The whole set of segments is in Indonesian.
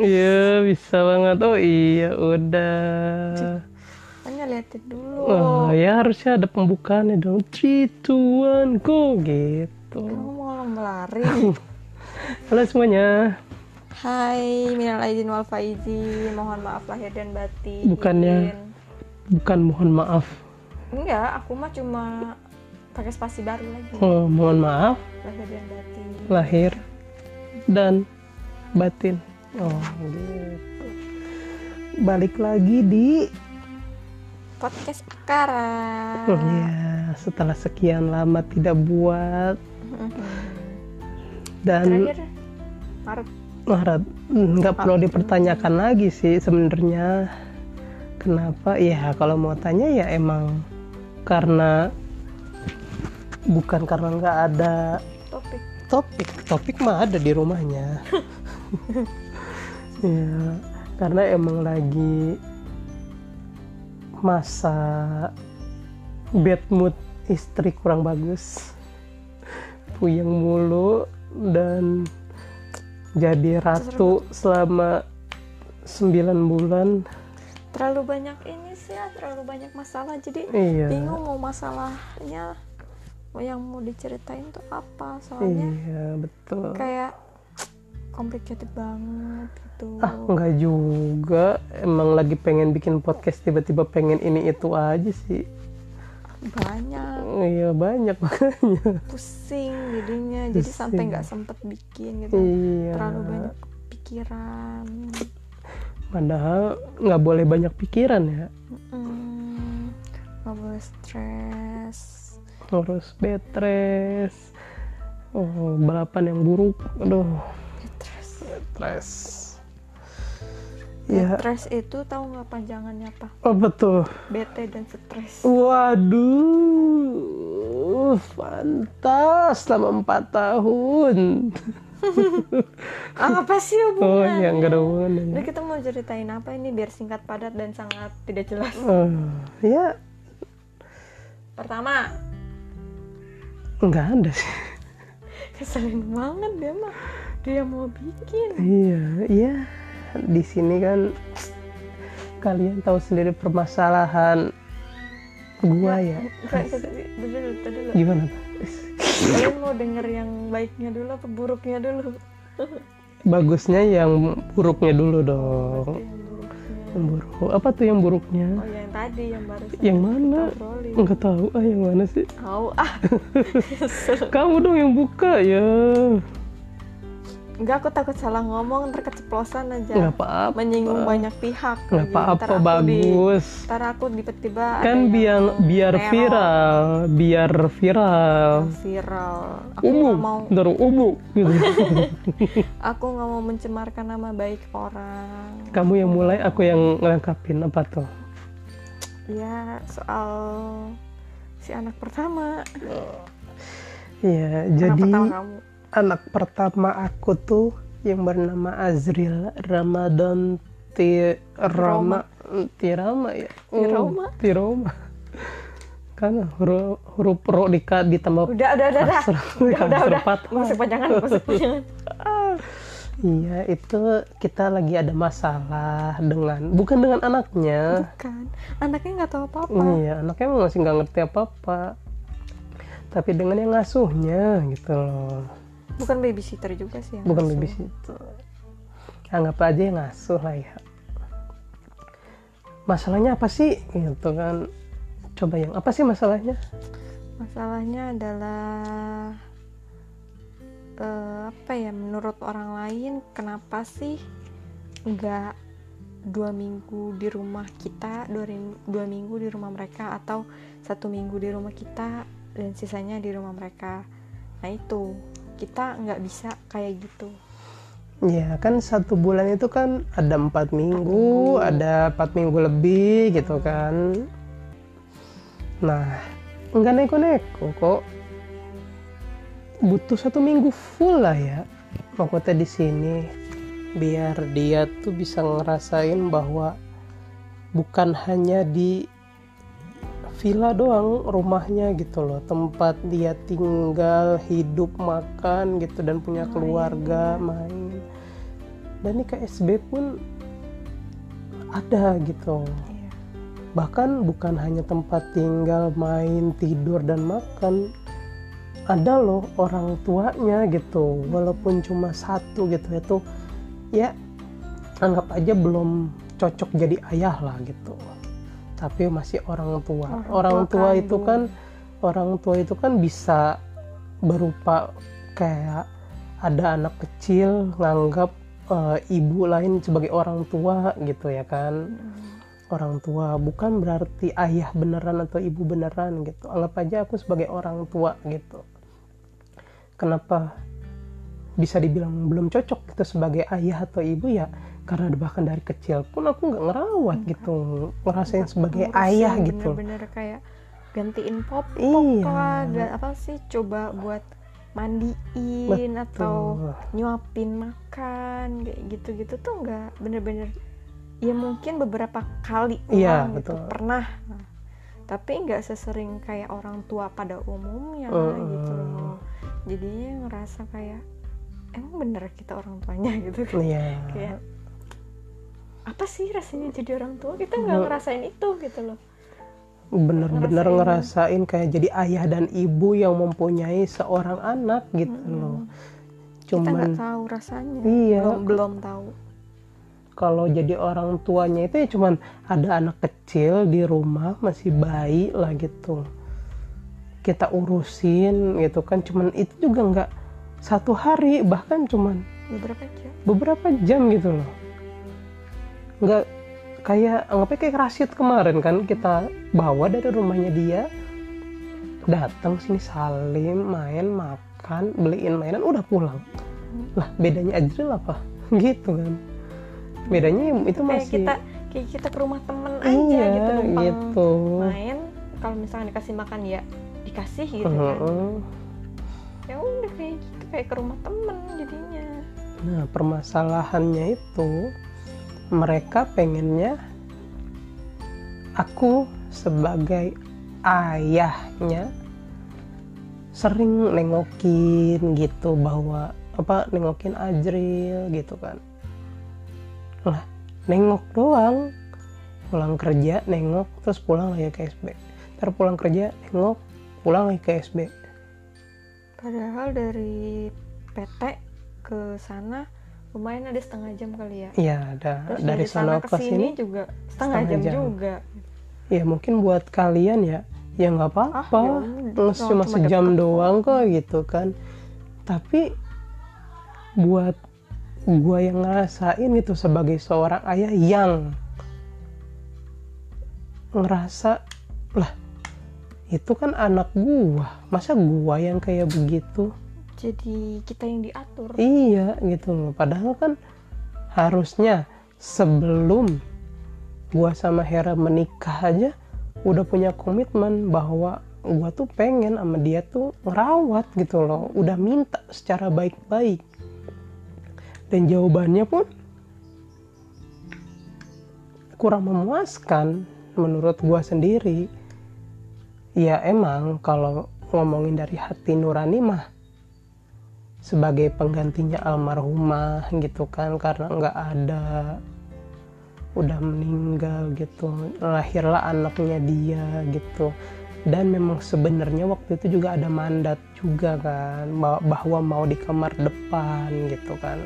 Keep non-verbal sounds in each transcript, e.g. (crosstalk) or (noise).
Iya bisa banget. Oh iya udah. Hanya liatin dulu. Oh ya harusnya ada pembukaannya dong. Three, two, one, go gitu. Kamu mau melari. (laughs) Halo semuanya. Hai, minal aidin wal faizin. Mohon maaf lahir dan batin. Bukannya- Bukan mohon maaf. Enggak, aku mah cuma pakai spasi baru lagi. Oh, mohon maaf Lahir dan batin. lahir dan batin. Oh gitu. Balik lagi di Podcast sekarang. Oh iya, setelah sekian lama tidak buat. Dan Terakhir Maret. Maret. Nggak perlu dipertanyakan lagi sih sebenarnya. Kenapa? Ya kalau mau tanya ya emang karena bukan karena nggak ada Topik. topik. Topik mah ada di rumahnya (laughs) ya karena emang lagi masa bad mood istri kurang bagus. Puyeng mulu dan jadi ratu selama 9 bulan. Terlalu banyak ini sih ya, terlalu banyak masalah. Jadi iya. bingung mau masalahnya mau yang mau diceritain tuh apa. Soalnya iya betul. kayak complicated banget gitu. ah enggak juga emang lagi pengen bikin podcast tiba-tiba pengen ini itu aja sih Banyak iya banyak makanya pusing jadinya. Jadi sampai Pusing. nggak sempet bikin gitu. iya Terlalu banyak pikiran. padahal nggak boleh banyak pikiran ya Mm, nggak boleh stres. harus betres oh balapan yang buruk aduh Stres. stres ya Stres itu tahu nggak panjangannya apa? apa tuh Bete dan stres. waduh fantas selama empat tahun (laughs) apa sih oh hubungannya? ya nggak ada hubungannya Jadi kita mau ceritain apa ini biar singkat padat dan sangat tidak jelas. Oh, ya Pertama, nggak ada sih (laughs) keselin banget dia mah. Dia mau bikin. iya iya. Di sini kan kalian tahu sendiri permasalahan gua ya. Tadi dulu, tadi dulu. gimana? Kalian mau denger yang baiknya dulu apa buruknya dulu? bagusnya yang buruknya dulu dong. yang yang buruk. Apa tuh yang buruknya? Oh yang tadi yang baru yang mana? nggak tahu. Ah yang mana sih? Tahu. Ah. (laughs) kamu dong yang buka ya Enggak aku takut salah ngomong ntar keceplosan aja. nggak apa-apa Menyinggung banyak pihak. nggak apa-apa aku di- bagus Ntar aku tiba-tiba kan biar biar teror. viral biar viral viral. Aku umum mau ntar umum gitu. (laughs) aku nggak mau mencemarkan nama baik orang. kamu yang mulai aku yang ngelengkapin apa tuh Ya soal si anak pertama. Iya anak jadi pertama kamu. Anak pertama aku tuh yang bernama Azril Ramadan Ti Rama Tirama ya Tiroma? Oh, Tiroma kan huruf huruf ro di ditambah Udah udah udah udah. Udah udah udah. Masuk panjangan masuk (laughs) panjangan. iya itu kita lagi ada masalah dengan bukan dengan anaknya Bukan. Anaknya nggak tahu apa-apa. iya anaknya masih nggak ngerti apa apa tapi dengan yang ngasuhnya gitu loh Bukan babysitter juga sih. yang bukan ngasuh. babysitter. Anggap aja yang ngasuh lah ya. Masalahnya apa sih? Gitu kan. Coba yang apa sih masalahnya? Masalahnya adalah eh, apa ya menurut orang lain kenapa sih nggak dua minggu di rumah kita dua, dua minggu di rumah mereka atau satu minggu di rumah kita dan sisanya di rumah mereka? Nah itu kita nggak bisa kayak gitu. Ya kan satu bulan itu kan ada empat minggu ada empat minggu lebih gitu kan. Nah nggak neko-neko kok. Butuh satu minggu full lah ya maksudnya di sini. Biar dia tuh bisa ngerasain bahwa bukan hanya di villa doang rumahnya gitu loh. Tempat dia tinggal hidup makan gitu dan punya Main, keluarga main. Dan di KSB pun ada gitu. Iya. Bahkan bukan hanya tempat tinggal main tidur dan makan. Ada loh orang tuanya gitu. Walaupun cuma satu gitu itu ya anggap aja belum cocok jadi ayah lah gitu tapi masih orang tua. Orang orang, tua tua itu kandung. kan orang tua itu kan bisa berupa kayak ada anak kecil nganggap eh, ibu lain sebagai orang tua gitu ya kan. Mm. orang tua bukan berarti ayah beneran atau ibu beneran gitu. Anggap aja aku sebagai orang tua gitu. Kenapa bisa dibilang belum cocok gitu sebagai ayah atau ibu? Ya karena bahkan dari kecil pun aku nggak ngerawat Enggak. gitu ngerasain sebagai Ngurusin ayah gitu bener-bener kayak gantiin popok Iya. lah ga- apa sih coba buat mandiin atau Tuh. nyuapin makan kayak gitu-gitu tuh nggak bener-bener ya mungkin beberapa kali Iya, doang gitu betul. pernah Nah, tapi nggak sesering kayak orang tua pada umumnya Mm-mm. gitu loh jadinya ngerasa kayak emang bener kita orang tuanya (laughs) gitu kan Iya. kayak apa sih rasanya jadi orang tua? Kita nggak ngerasain itu gitu loh. Bener-bener ngerasain. ngerasain kayak jadi ayah dan ibu yang mempunyai seorang anak gitu Mm-mm. loh. Kita cuman nggak tahu rasanya. Iya. belum belum tahu. Kalau jadi orang tuanya itu ya cuman ada anak kecil di rumah masih bayi lah gitu. Kita urusin gitu kan cuman itu juga nggak satu hari bahkan cuman beberapa jam. beberapa jam gitu loh nggak kayak anggapnya kayak Rashid kemarin kan kita bawa dari rumahnya dia datang sini salim main makan beliin mainan udah pulang. Lah bedanya Ajril apa? (laughs) Gitu kan. Bedanya itu kayak masih kita kayak kita ke rumah temen aja iya gitu numpang gitu. main kalau misalnya dikasih makan ya dikasih gitu kan. Heeh. ya udah kayak gitu kayak ke rumah temen jadinya. Nah, permasalahannya itu mereka pengennya aku sebagai ayahnya sering nengokin gitu bahwa apa nengokin Ajril gitu kan. Lah, nengok doang. Pulang kerja nengok terus pulang lagi ke SB. Ntar pulang kerja nengok pulang lagi ke SB. padahal dari PT ke sana lumayan ada setengah jam kali ya. Iya, ada. Terus dari, sana ke sini juga setengah, setengah jam, jam. juga. Ya mungkin buat kalian ya ya nggak apa-apa. Ah, ya cuma cuma sejam doang kok gitu kan. Tapi buat gua yang ngerasain itu sebagai seorang ayah yang ngerasa lah itu kan anak gua. Masa gua yang kayak begitu jadi kita yang diatur Iya gitu loh. Padahal kan harusnya sebelum gua sama Hera menikah aja udah punya komitmen bahwa gua tuh pengen sama dia tuh ngerawat gitu loh. Udah minta secara baik-baik. Dan jawabannya pun kurang memuaskan menurut gua sendiri. Ya emang kalau ngomongin dari hati nurani mah sebagai penggantinya almarhumah gitu kan karena nggak ada udah meninggal gitu lahirlah anaknya dia gitu. Dan memang sebenarnya waktu itu juga ada mandat juga kan bah- bahwa mau di kamar depan gitu kan.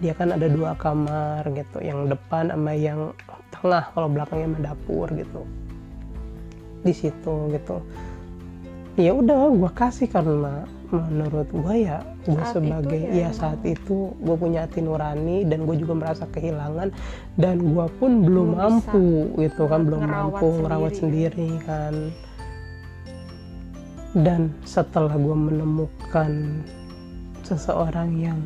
Dia kan ada dua kamar gitu yang depan sama yang tengah kalau belakangnya sama dapur gitu. Di situ gitu. Ya udah gua kasih karena menurut gua ya gue sebagai ya ya saat itu gue punya hati nurani dan gue juga merasa kehilangan dan gue pun belum Belum bisa mampu gitu kan belum ngerawat mampu ngerawat sendiri. sendiri kan dan setelah gue menemukan seseorang yang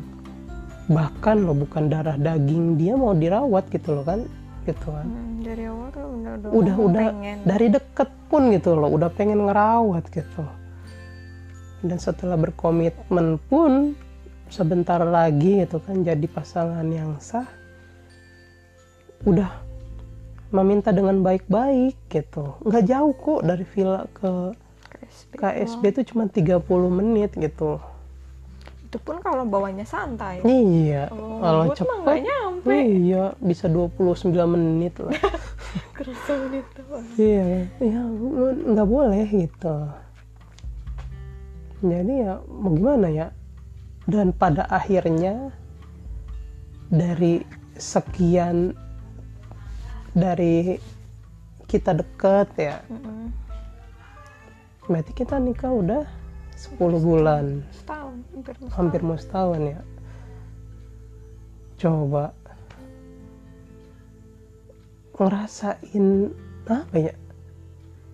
bahkan lo bukan darah daging dia mau dirawat gitu loh kan gitu kan Hmm, dari awal tuh udah udah, udah pengen. dari deket pun gitu loh udah pengen ngerawat gitu dan setelah berkomitmen pun sebentar lagi gitu kan jadi pasangan yang sah udah meminta dengan baik-baik gitu. Nggak jauh kok dari villa ke KSB, KSB itu cuma 30 menit gitu. Itu pun kalau bawanya santai. Iya kalau kalau cepet nyampe. iya bisa 29 menit lah. (laughs) Kerasa menit doang. Iya ya nggak boleh gitu jadi ya mau gimana ya? Dan pada akhirnya dari sekian dari kita deket ya Mm-mm. berarti kita nikah udah 10 bulan. Setahun hampir mau hampir mau setahun ya. Coba ngerasain apa ya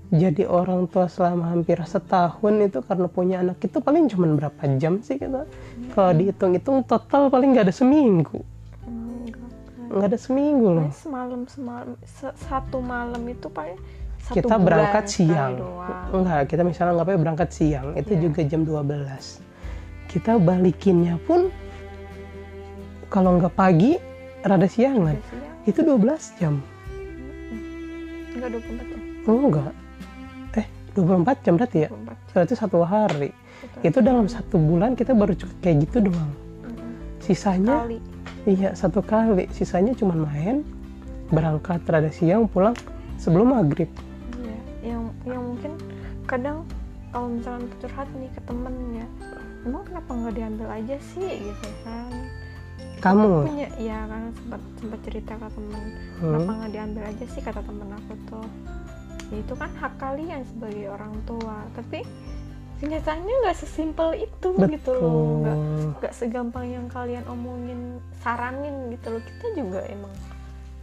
jadi orang tua selama hampir setahun itu karena punya anak itu paling cuma berapa jam sih kita kalau dihitung-hitung total paling nggak ada seminggu. Hmm, kan. nggak ada seminggu loh. Semalam semalam se- satu malam itu paling satu kita bulan berangkat siang. enggak kita misalnya ngapain berangkat siang itu Iya. juga jam 12 kita balikinnya pun kalau nggak pagi rada siangan Udah siang. Itu 12 jam. Enggak 24 jam. Oh enggak 24 jam berarti ya? 24 berarti satu hari. Betul. itu dalam satu bulan kita baru cukup kayak gitu doang. Mm-mm. sisanya kali. iya satu kali. Sisanya cuma main berangkat rada siang pulang sebelum maghrib. Iya, yang yang mungkin kadang kalau misalnya kita curhat nih ke temen ya, emang kenapa nggak diambil aja sih? Gitu kan? kamu. Punya, ya karena sempat sempat cerita ke temen, hmm, kenapa nggak diambil aja sih? kata temen aku tuh. Ya, itu kan hak kalian sebagai orang tua, tapi kenyataannya nggak sesimpel itu gitu loh, nggak betul. Nggak segampang yang kalian omongin, saranin gitu loh. Kita juga emang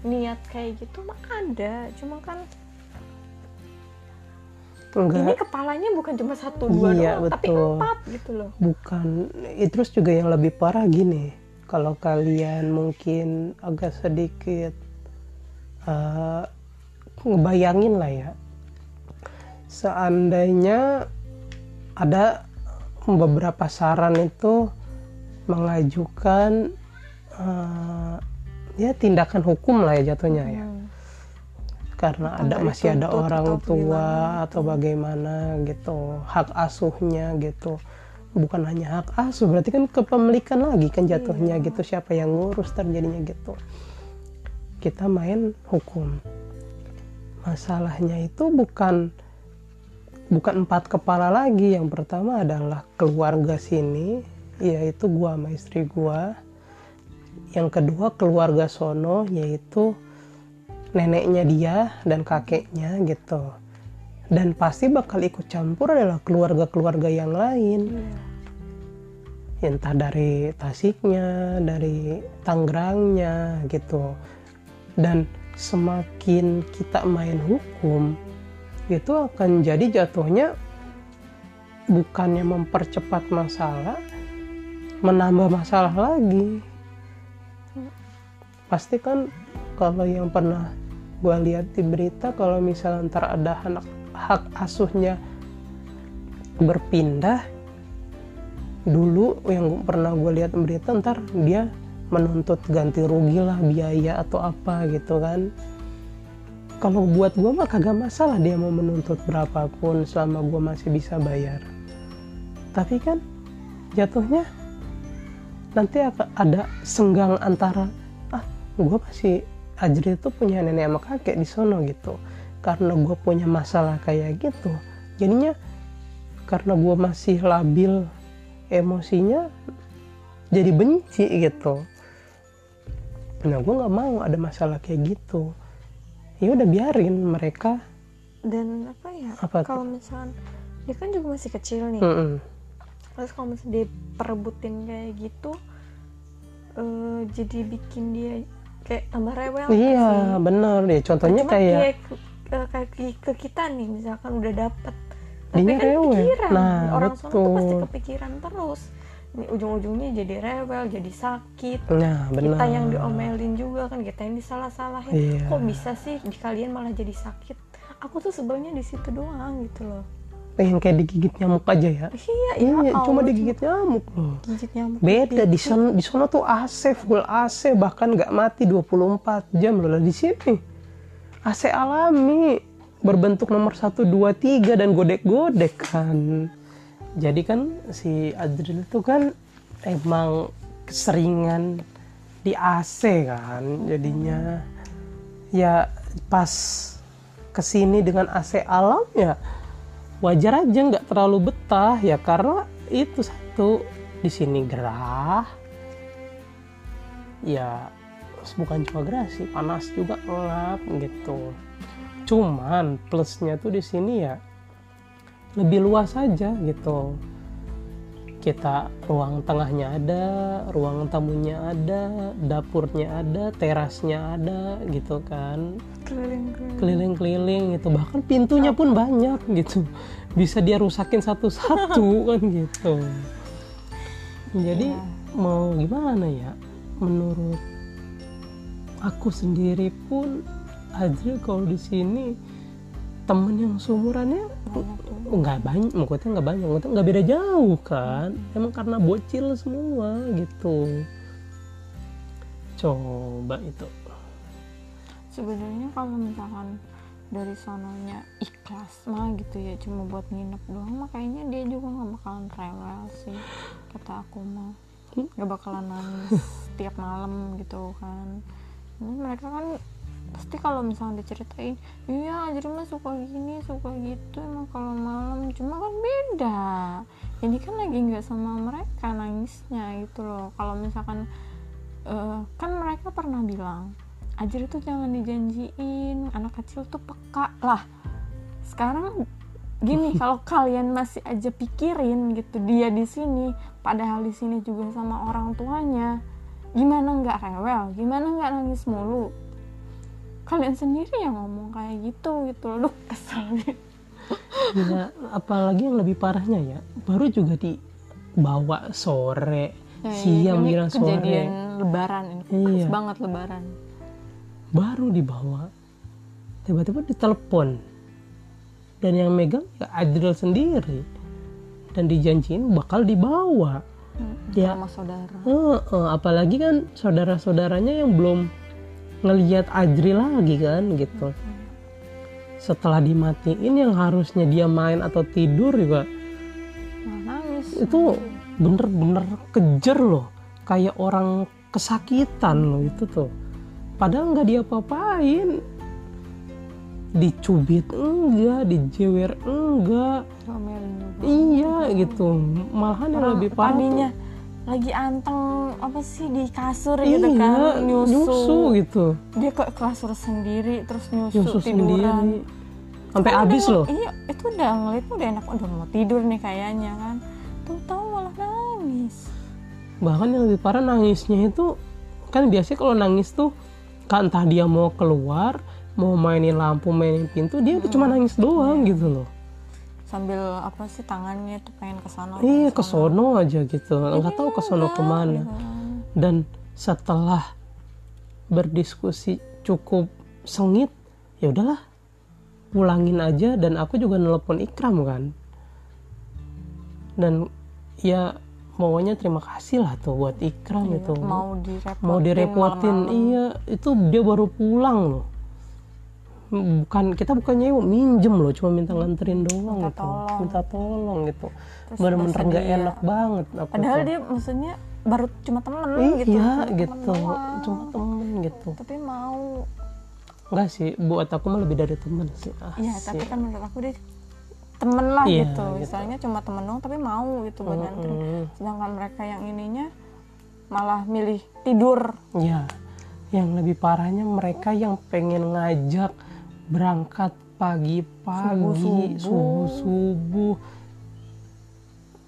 niat kayak gitu mah ada, cuma kan ini enggak kepalanya bukan cuma satu dua Iya, doang tapi betul. empat gitu loh. Bukan. Eh, terus juga yang lebih parah gini. Kalau kalian mungkin agak sedikit eh, ngebayangin lah ya. Seandainya ada beberapa saran itu mengajukan eh, ya tindakan hukum lah ya jatuhnya ya. Hmm. karena ada masih ada orang atau tua gimana? atau bagaimana gitu hak asuhnya gitu. Bukan hanya hak asuh berarti kan kepemilikan lagi kan jatuhnya Iya. gitu. Siapa yang ngurus terjadinya gitu. Kita main hukum masalahnya itu bukan bukan empat kepala lagi. Yang pertama adalah keluarga sini yaitu gua sama istri gua. Yang kedua keluarga sono yaitu neneknya dia dan kakeknya gitu. Dan pasti bakal ikut campur adalah keluarga-keluarga yang lain. Iya. entah dari Tasiknya dari Tangerangnya gitu. Dan semakin kita main hukum itu akan jadi jatuhnya bukannya mempercepat masalah menambah masalah lagi. Pasti kan kalau yang pernah gue lihat di berita kalau misalnya ntar ada anak hak asuhnya berpindah dulu yang pernah gue lihat di berita ntar dia menuntut ganti rugi lah biaya atau apa gitu kan. Kalau buat gue mah kagak masalah dia mau menuntut berapapun selama gue masih bisa bayar. Tapi kan jatuhnya nanti ada senggang antara ah gue masih Ajri itu punya nenek sama kakek di sono gitu. Karena gue punya masalah kayak gitu jadinya karena gue masih labil emosinya jadi benci gitu nah gue nggak mau ada masalah kayak gitu. Ya udah biarin mereka. Dan apa ya Apa kalau misalnya dia kan juga masih kecil nih. Mm-mm. terus kalau misalnya diperebutin kayak gitu eh, jadi bikin dia kayak tambah rewel iya bener deh. Contohnya Cuma kayak kayak ke, ke- kayak ke- ke kita nih misalkan udah dapet. Tapi kan rewel. pikiran. Nah, orang sono tuh pasti kepikiran terus ujung-ujungnya jadi rewel jadi sakit. Nah benar kita yang diomelin juga kan kita yang disalah-salahin. Iya. kok bisa sih di kalian malah jadi sakit? Aku tuh sebelnya di situ doang gitu loh. Pengen kayak digigit nyamuk aja ya? Iya iya ya cuma Allah, digigit nyamuk loh. gigit nyamuk beda di gitu. sana di sana tuh AC full AC bahkan nggak mati 24 jam loh di sini. AC alami berbentuk nomor 1 2 3 dan godek-godek kan jadi kan si Adril itu kan emang keseringan di AC kan jadinya. Ya pas ke sini dengan AC alam ya wajar aja nggak terlalu betah ya karena itu satu di sini gerah. Ya bukan cuma gerah sih panas juga ngap gitu. Cuman plusnya tuh di sini ya lebih luas aja gitu kita ruang tengahnya ada, ruang tamunya ada, dapurnya ada, terasnya ada gitu kan. Keliling-keliling. Keliling-keliling gitu. Bahkan pintunya pun banyak gitu. Bisa dia rusakin satu-satu (laughs) kan gitu. Jadi Iya. mau gimana ya? Menurut aku sendiri pun Adri kalau di sini temen yang seumurannya tuh. nggak banyak maksudnya nggak banyak maksudnya nggak beda jauh kan emang karena bocil semua gitu coba itu Sebenarnya kalau misalkan dari sononya ikhlas mah gitu ya cuma buat nginep doang mah kayaknya dia juga nggak bakalan rewel sih kata aku mah Hmm? nggak bakalan nangis tiap malam gitu kan Ini mereka kan pasti kalau misalnya diceritain iya jadi mah suka gini suka gitu emang kalau malam. Cuma kan beda. Ini kan lagi nggak sama mereka nangisnya gitu loh. Kalau misalkan eh, kan mereka pernah bilang Ajir itu jangan dijanjiin anak kecil tuh peka. Lah sekarang gini (laughs) kalau kalian masih aja pikirin gitu dia di sini padahal di sini juga sama orang tuanya gimana nggak rewel? Gimana nggak nangis mulu kalian sendiri yang ngomong kayak gitu gitu loh kesel ya apalagi yang lebih parahnya ya baru juga dibawa sore Ya, siang ini menjelang kejadian sore lebaran ini Iya. banget lebaran. Baru dibawa tiba-tiba ditelepon. Dan yang megang ya Adril sendiri. Dan dijanjiin bakal dibawa. Mm-mm, Ya. sama saudara. Heeh, apalagi kan saudara-saudaranya yang belum ngelihat Adri lagi kan gitu. Setelah dimatiin yang harusnya dia main atau tidur juga nangis itu bener-bener kejer loh, kayak orang kesakitan loh itu tuh. Padahal nggak diapa-apain, dicubit enggak, dijewer enggak, iya gitu. Malahan yang lebih parah tuh- tadinya lagi anteng apa sih di kasur iya, gitu kan nyusu, nyusu gitu. dia ke kasur sendiri terus nyusu, nyusu tiduran. Sendiri sampai habis loh. iya itu udah ngeliat udah enak udah mau tidur nih kayaknya kan. Tuh tahu malah nangis. Bahkan yang lebih parah nangisnya itu kan biasanya kalau nangis tuh kan entah dia mau keluar mau mainin lampu mainin pintu dia tuh cuma nangis doang Iya. gitu loh sambil apa sih tangannya tuh pengen ke sana iya ke sono aja gitu. Nggak tahu ke sono ke mana. gitu. dan setelah berdiskusi cukup sengit ya udahlah pulangin aja. Dan aku juga nelpon Ikram kan. Dan ya maunya terima kasih lah tuh buat Ikram Iya, itu mau direpotin mau direpotin iya itu dia baru pulang loh bukan kita bukan nyewa minjem loh cuma minta nganterin doang Minta gitu tolong. minta tolong gitu bener-bener nggak enak banget aku padahal tuh. dia maksudnya baru cuma temen gitu iya cuma temen gitu doang. cuma temen gitu tapi mau enggak sih buat aku mah lebih dari temen sih ah, Iya, tapi kan menurut aku dia temen lah Iya, gitu. gitu. Misalnya cuma temen doang tapi mau gitu buat nganterin. Mm-mm. Sedangkan mereka yang ininya malah milih tidur. ya yang lebih parahnya mereka yang pengen ngajak berangkat pagi-pagi Subuh-subuh.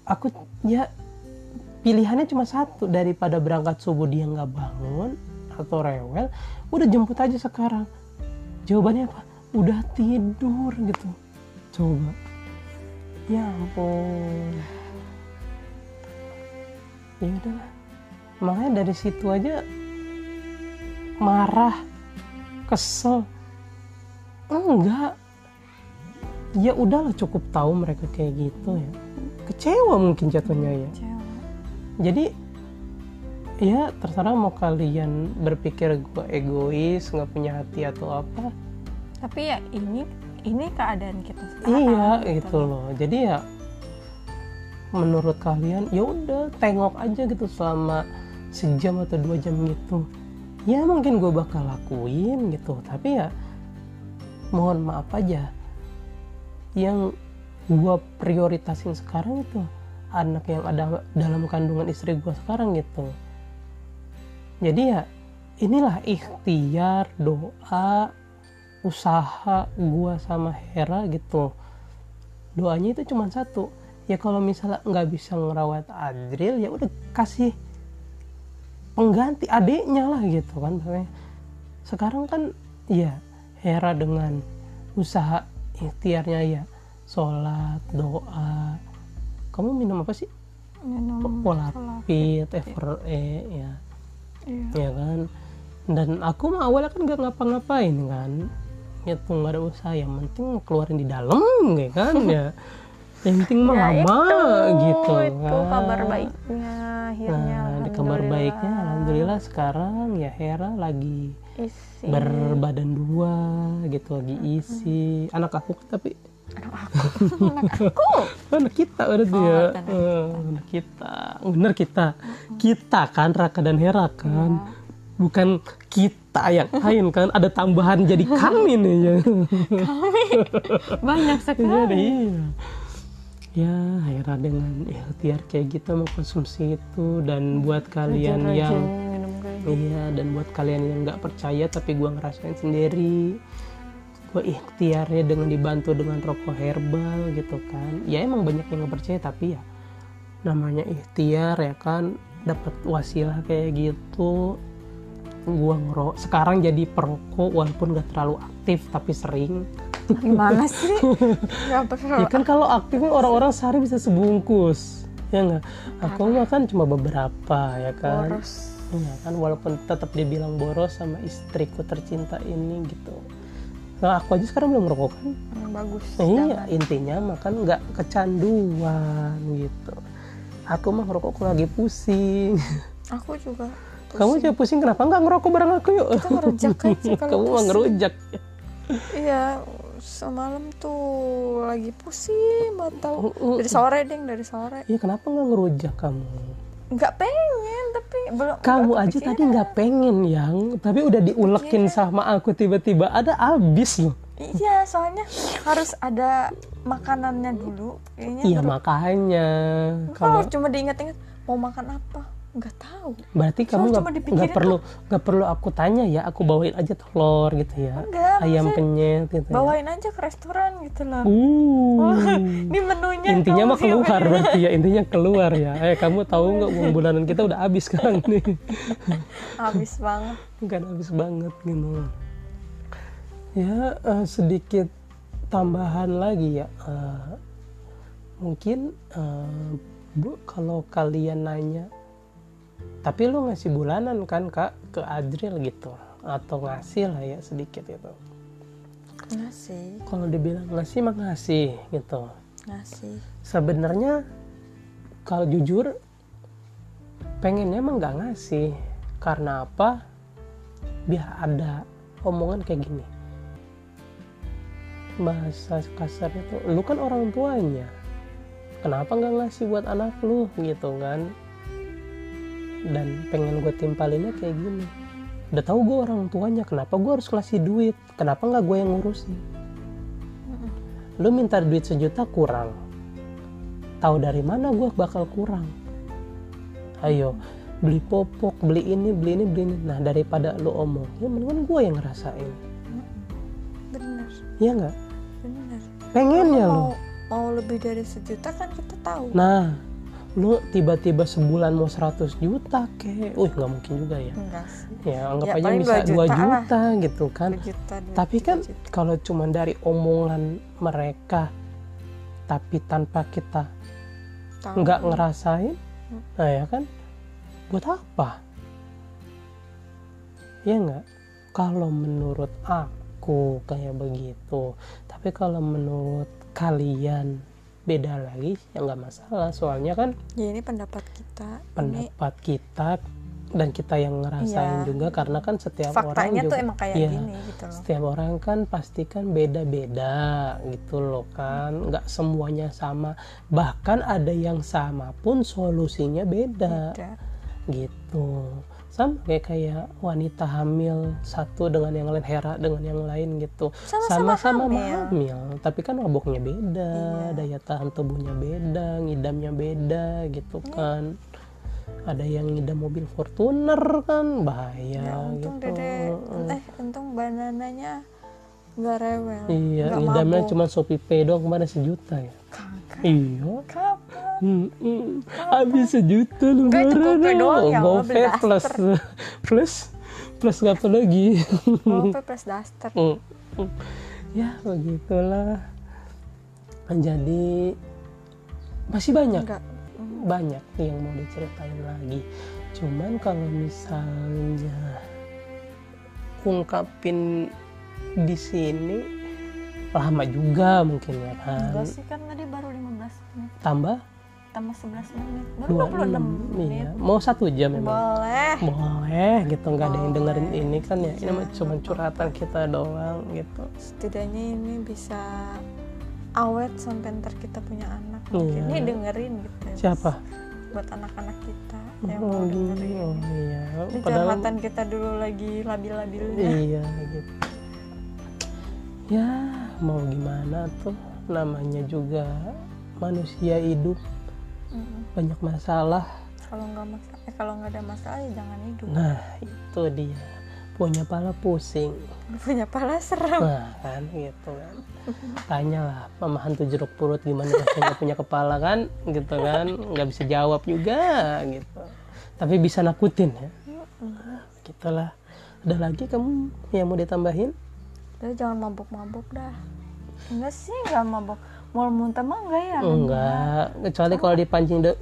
aku ya pilihannya cuma satu daripada berangkat subuh dia nggak bangun atau rewel udah jemput aja sekarang. Jawabannya apa? Udah tidur gitu. Coba. Ya ampun. Ya udahlah. Makanya dari situ aja marah kesel enggak. Ya udahlah cukup tahu mereka kayak gitu ya. Kecewa mungkin jatuhnya ya. Cewek. jadi ya terserah mau kalian berpikir gue egois nggak punya hati atau apa. Tapi ya ini ini keadaan kita sekarang. iya gitu loh. Jadi ya menurut kalian ya udah tengok aja gitu selama sejam atau dua jam gitu. Ya mungkin gue bakal lakuin gitu. Tapi ya mohon maaf aja. Yang gue prioritasin sekarang itu anak yang ada dalam kandungan istri gue sekarang gitu. Jadi ya inilah ikhtiar doa usaha gue sama Hera gitu. Doanya itu cuma satu. Ya kalau misalnya nggak bisa ngerawat Adril ya udah kasih pengganti adiknya lah gitu kan sekarang kan ya Hera dengan usaha ikhtiarnya ya. Sholat doa. Kamu minum apa sih? Minum Polapit, Ever E ya. Iya. ya kan? Dan aku mah awalnya kan gak ngapa-ngapain kan. Itu nggak ada usaha yang penting keluarin di dalam ya kan ya (laughs) yang penting mah Ya, lama itu, gitu itu kan. kabar baiknya akhirnya nah di kabar baiknya alhamdulillah sekarang ya Hera lagi isi. berbadan dua gitu lagi isi. Anak aku kan tapi anak aku anak aku. (laughs) Anak kita berarti Oh, ya. anak Eh, anak kita. Bener kita. Kita kan Raka dan Hera kan. Bukan kita yang lain kan. Ada tambahan jadi kami nih ya. (laughs) Banyak (laughs) jadi sekali. iya ya Hera dengan ikhtiar kayak gitu mengkonsumsi itu dan buat kalian Rajin-rajin yang minum kayak gitu. Iya, dan buat kalian yang nggak percaya tapi gua ngerasain sendiri, gue ikhtiarnya dengan dibantu dengan rokok herbal gitu kan. Ya emang banyak yang nggak percaya tapi ya namanya ikhtiar ya kan dapat wasilah kayak gitu. Gua ngerok sekarang jadi perokok walaupun gak terlalu aktif tapi sering. Gimana sih (laughs) nggak perlu Ya kan kalau aktif orang-orang sehari bisa sebungkus. Ya nggak? Aku mah kan cuma beberapa ya kan. boros Iya kan walaupun tetap dibilang boros sama istriku tercinta ini gitu. Nah aku aja sekarang belum merokok kan. Hmm, bagus Nah, iya intinya makan nggak kecanduan gitu. Aku mah kalau lagi pusing. (laughs) aku juga Kamu juga pusing kenapa nggak ngerokok bareng aku yuk? kita ngerujak aja (laughs) kalau Kamu mah pusing. ngerujak. iya semalam tuh lagi pusing banget tau. Uh, uh, dari sore ding dari sore. Iya kenapa nggak ngerujak kamu? nggak pengen tapi belum Kamu aja kepikiran. tadi nggak pengen yang, tapi udah diulekin sama aku tiba-tiba. Ada abis loh. iya soalnya harus ada makanannya dulu. Kayaknya Iya makanya. Kalau cuma diingat-ingat mau makan apa nggak tahu. Berarti kamu nggak perlu nggak perlu aku tanya ya aku bawain aja telur gitu ya. Enggak, ayam penyet gitu ya. bawain aja ke restoran gitu loh. Uh. (laughs) ini menunya intinya mah keluar siapin. berarti ya intinya keluar ya. Eh kamu tahu (laughs) nggak uang bulanan kita udah habis sekarang nih (laughs) habis banget. Kan habis banget gitu. Ya eh, sedikit tambahan lagi ya. Eh, mungkin eh, bu kalau kalian nanya tapi lu ngasih bulanan kan kak ke Adril gitu. Atau ngasih lah ya sedikit itu ngasih. Kalau dibilang ngasih mah ngasih gitu. Ngasih. Sebenarnya kalau jujur pengennya emang nggak ngasih. Karena apa? Biar ada omongan kayak gini. Bahasa kasar itu lu kan orang tuanya. Kenapa nggak ngasih buat anak lu gitu kan dan pengen gue timpalinnya kayak gini. Udah tahu gue orang tuanya kenapa gue harus ngasih duit? Kenapa nggak gue yang ngurusin? Lu minta duit sejuta kurang. Tahu dari mana gue bakal kurang? Ayo beli popok beli ini beli ini beli ini. Nah daripada lu omong ya mendingan gue yang ngerasain. Bener. Ya nggak? Bener. Pengennya mau lu. mau lebih dari sejuta kan kita tahu. Nah lu tiba-tiba sebulan mau 100 juta kek. Wih nggak mungkin juga ya. Enggak sih. Ya anggap Ya, aja bisa 2 dua juta juta, gitu kan. Dua juta, dua tapi kan kalau cuma dari omongan mereka tapi tanpa kita nggak ngerasain Hmm. nah ya kan? Buat apa? Ya nggak? Kalau menurut aku kayak begitu. Tapi kalau menurut kalian beda lagi ya nggak masalah. Soalnya kan ya ini pendapat kita. Ini pendapat kita dan kita yang ngerasain Iya. juga karena kan setiap orang faktanya juga tuh emang kayak iya, gini gitu loh. setiap orang kan pasti kan beda-beda gitu loh kan. Nggak semuanya sama. Bahkan ada yang sama pun solusinya beda. Beda. gitu sama kayak kayak wanita hamil satu dengan yang lain Hera dengan yang lain gitu Sama-sama sama-sama hamil. hamil tapi kan maboknya beda Iya. daya tahan tubuhnya beda ngidamnya beda gitu Iya. kan ada yang ngidam mobil Fortuner kan bahaya ya untung gitu dede eh untung banananya nggak rewel iya ngidamnya cuma Shopee Pay doang kemarin sejuta ya. Iya. Kapan Hmm, hmm. habis sejuta lu itu GoPay doang ya, GoPay plus (laughs) plus plus apa lagi? GoPay plus daster? Hmm. ya begitulah. Jadi masih banyak? Enggak. Banyak yang mau diceritain lagi. Cuman kalau misalnya ungkapin di sini lama juga mungkin ya kan. Enggak sih kan tadi baru 15 menit. Tambah? Tambah 11 menit. Baru 26 26 menit. iya mau satu jam memang boleh. Boleh gitu. Nggak ada yang dengerin ini kan ya. Ini mah Iya, cuma curhatan kita doang gitu. Setidaknya ini bisa awet sampai ntar kita punya anak. Iya. mungkin ini dengerin gitu. Ya, siapa? Buat anak-anak kita yang oh, mau gini. dengerin. Oh iya. Ini padahal curhatan kita dulu lagi labil-labilnya. Iya gitu ya mau gimana tuh? Namanya juga manusia hidup. Mm-mm. banyak masalah. Kalau nggak masalah eh, kalau nggak ada masalah ya jangan hidup. Nah itu dia. Punya pala pusing. (laughs) Punya pala serem. Nah kan gitu kan. Tanyalah mama hantu jeruk perut gimana rasanya punya kepala kan? Gitu kan. Nggak bisa jawab juga gitu. Tapi bisa nakutin ya. Gitulah. Ada lagi kamu yang mau ditambahin Udah jangan mabuk-mabuk dah. Enggak sih nggak mabuk. Mau muntah mah enggak ya enggak. kecuali kalau dipancing deh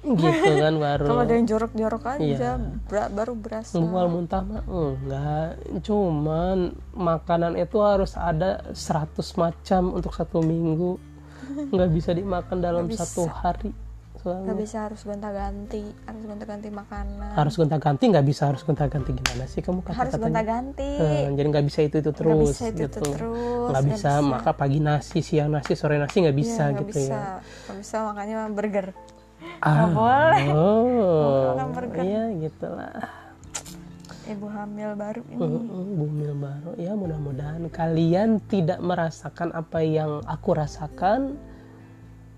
(laughs) gitu kan baru. Kalau ada yang jorok-jorok aja Iya. bra- baru berasa. Mual muntah mah enggak. Cuman makanan itu harus ada 100 macam untuk satu minggu. Nggak bisa dimakan dalam bisa. satu hari nggak soalnya bisa harus gonta-ganti harus gonta-ganti makanan. Harus gonta-ganti nggak bisa harus gonta-ganti. Gimana sih kamu harus kata-katanya gonta-ganti. Eh, jadi nggak bisa itu itu nggak terus bisa itu, gitu. itu terus nggak bisa, maka pagi nasi siang nasi sore nasi nggak bisa Iya, nggak gitu bisa. ya. Nggak bisa makanya burger. Ah, boleh. oh. Makan burger. iya gitulah. Ibu hamil baru ini. Mm-mm, bumil baru. Ya mudah-mudahan kalian tidak merasakan apa yang aku rasakan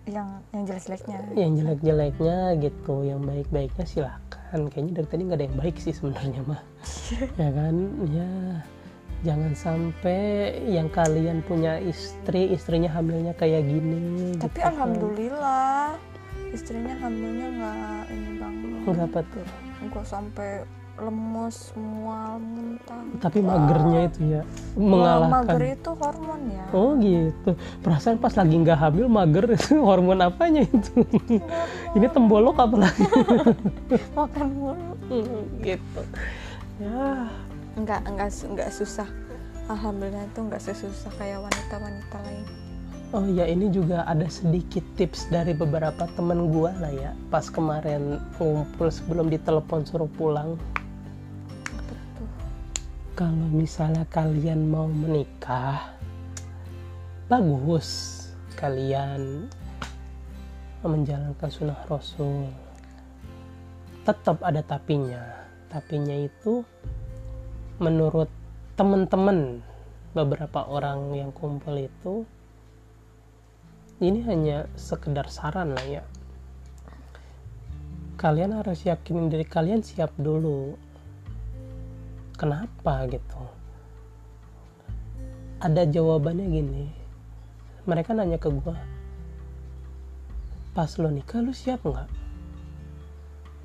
yang yang jelek-jeleknya. Yang jelek-jeleknya gitu yang baik-baiknya silahkan kayaknya dari tadi nggak ada yang baik sih sebenarnya mah. (laughs) Ya kan? Ya jangan sampai yang kalian punya istri istrinya hamilnya kayak gini tapi gitu kan. alhamdulillah istrinya hamilnya nggak ini banget. Nggak apa tuh? Nggak sampai lemes mual muntah. Tapi magernya itu ya mager mengalahkan. itu hormon ya. Oh gitu. Perasaan pas lagi nggak hamil mager itu (laughs) hormon apanya itu? Ini tembolok apa lagi? (laughs) Makan mulu gitu. Ya. Nggak nggak su- nggak susah. Alhamdulillah itu nggak sesusah kayak wanita-wanita lain. Oh ya ini juga ada sedikit tips dari beberapa temen gua lah ya. Pas kemarin ngumpul sebelum ditelepon suruh pulang kalau misalnya kalian mau menikah bagus kalian menjalankan sunnah rasul. Tetap ada tapinya. Tapinya itu menurut teman-teman beberapa orang yang kumpul itu ini hanya sekedar saran lah ya. Kalian harus yakinin diri kalian siap dulu kenapa gitu? Ada jawabannya gini mereka nanya ke gua pas lo nikah lu siap nggak?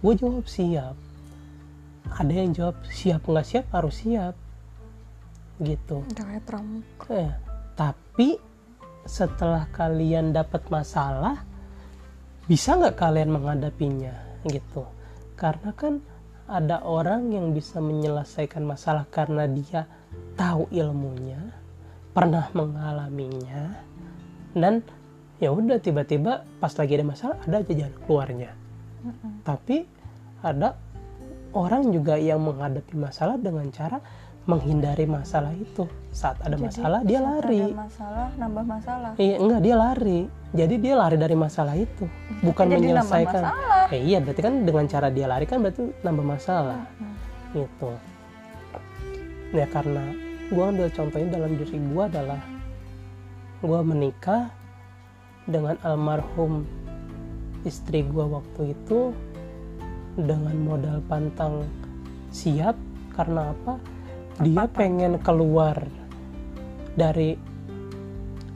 Gue jawab siap. Ada yang jawab siap nggak siap harus siap. Gitu. Eh, tapi setelah kalian dapat masalah, bisa nggak kalian menghadapinya? Gitu? Karena kan ada orang yang bisa menyelesaikan masalah karena dia tahu ilmunya, pernah mengalaminya, dan ya udah tiba-tiba pas lagi ada masalah ada aja jalan keluarnya. Mm-mm. Tapi ada orang juga yang menghadapi masalah dengan cara menghindari masalah itu. Saat ada Jadi, masalah dia saat lari. ada masalah nambah masalah. Iya enggak dia lari. Jadi dia lari dari masalah itu. Bukan Jadi menyelesaikan. Eh, iya berarti kan dengan cara dia lari kan berarti nambah masalah. Hmm. gitu. Ya karena gue ambil contohnya dalam diri gue adalah gue menikah dengan almarhum istri gue waktu itu dengan modal pantang siap. Karena apa dia pengen keluar dari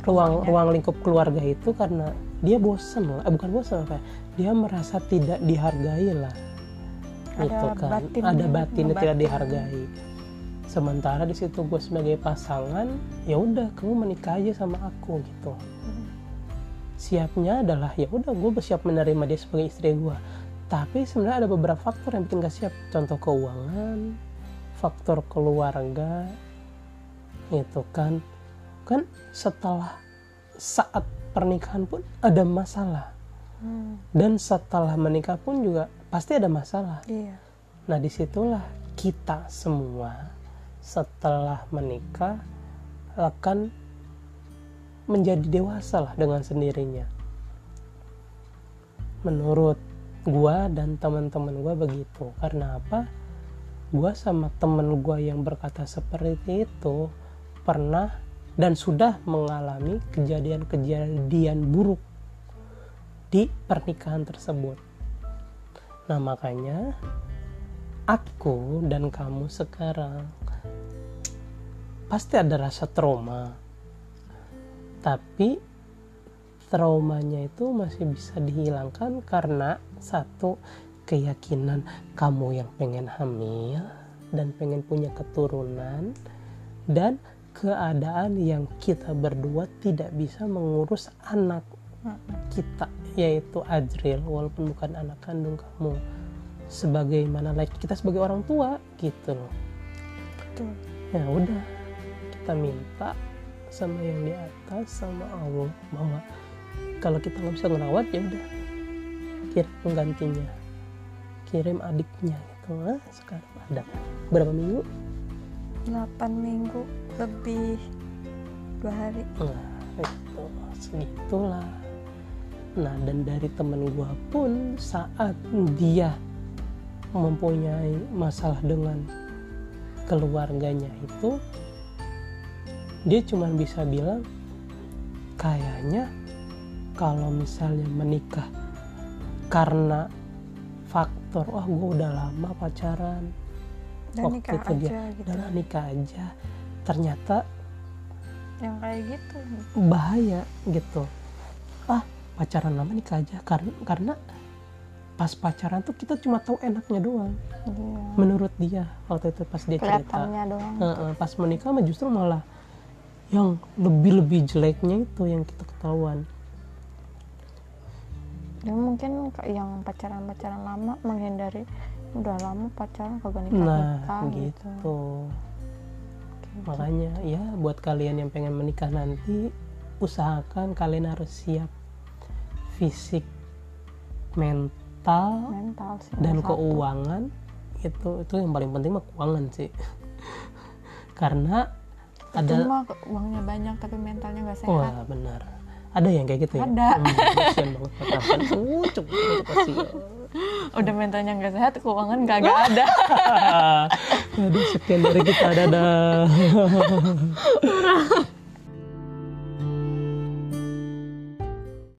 ruang Rumahnya. ruang lingkup keluarga itu karena dia bosen lah. Eh, bukan bosen apa ya, dia merasa tidak dihargai lah. Ada gitu kan. batin- ada batin yang tidak dihargai. Sementara di situ gue sebagai pasangan ya udah kamu menikah aja sama aku gitu. Hmm. siapnya adalah ya udah gue bersiap menerima dia sebagai istri gue tapi sebenarnya ada beberapa faktor yang bikin gak siap. Contoh keuangan faktor keluarga itu kan kan setelah saat pernikahan pun ada masalah Hmm. dan setelah menikah pun juga pasti ada masalah iya Nah di situlah kita semua setelah menikah akan menjadi dewasa lah dengan sendirinya. Menurut gua dan teman-teman gua begitu. Karena apa? Gua sama temen gua yang berkata seperti itu pernah dan sudah mengalami kejadian-kejadian buruk di pernikahan tersebut. Nah makanya aku dan kamu sekarang pasti ada rasa trauma tapi traumanya itu masih bisa dihilangkan karena satu keyakinan kamu yang pengen hamil dan pengen punya keturunan dan keadaan yang kita berdua tidak bisa mengurus anak kita yaitu Ajril walaupun bukan anak kandung kamu. Sebagaimana like kita sebagai orang tua gitu loh. Betul. Ya udah kita minta sama yang di atas sama Allah bahwa kalau kita nggak bisa ngerawat ya udah kirim penggantinya kirim adiknya gitu. Nah, sekarang ada berapa minggu? 8 minggu lebih dua hari. Nah itu segitulah. Nah dan dari temen gua pun saat dia mempunyai masalah dengan keluarganya itu dia cuma bisa bilang kayaknya kalau misalnya menikah karena faktor wah gue udah lama pacaran. Dan Waktu nikah itu dia, aja gitu. udah nikah aja. Ternyata yang kayak gitu. bahaya gitu. Ah pacaran lama nikah aja. Karena karena pas pacaran tuh kita cuma tahu enaknya doang. Iya. menurut dia waktu itu pas dia cerita. Doang. Heeh, pas menikah mah justru malah yang lebih lebih jeleknya itu yang kita ketahuan ya mungkin yang pacaran pacaran lama menghindari udah lama pacaran kagak nikah nah gitu, gitu. Kayak makanya ya buat kalian yang pengen menikah nanti usahakan kalian harus siap fisik mental mental sih dan satu. keuangan. Itu itu yang paling penting mah keuangan sih. (laughs) Karena ada mah uangnya banyak tapi mentalnya nggak sehat. wah benar ada yang kayak gitu ya? Ada. hmm, banget. Uh, cukup cukup kasihan. Udah mentalnya nggak sehat keuangan kagak (laughs) ada. Aduh, sekian dari kita dadah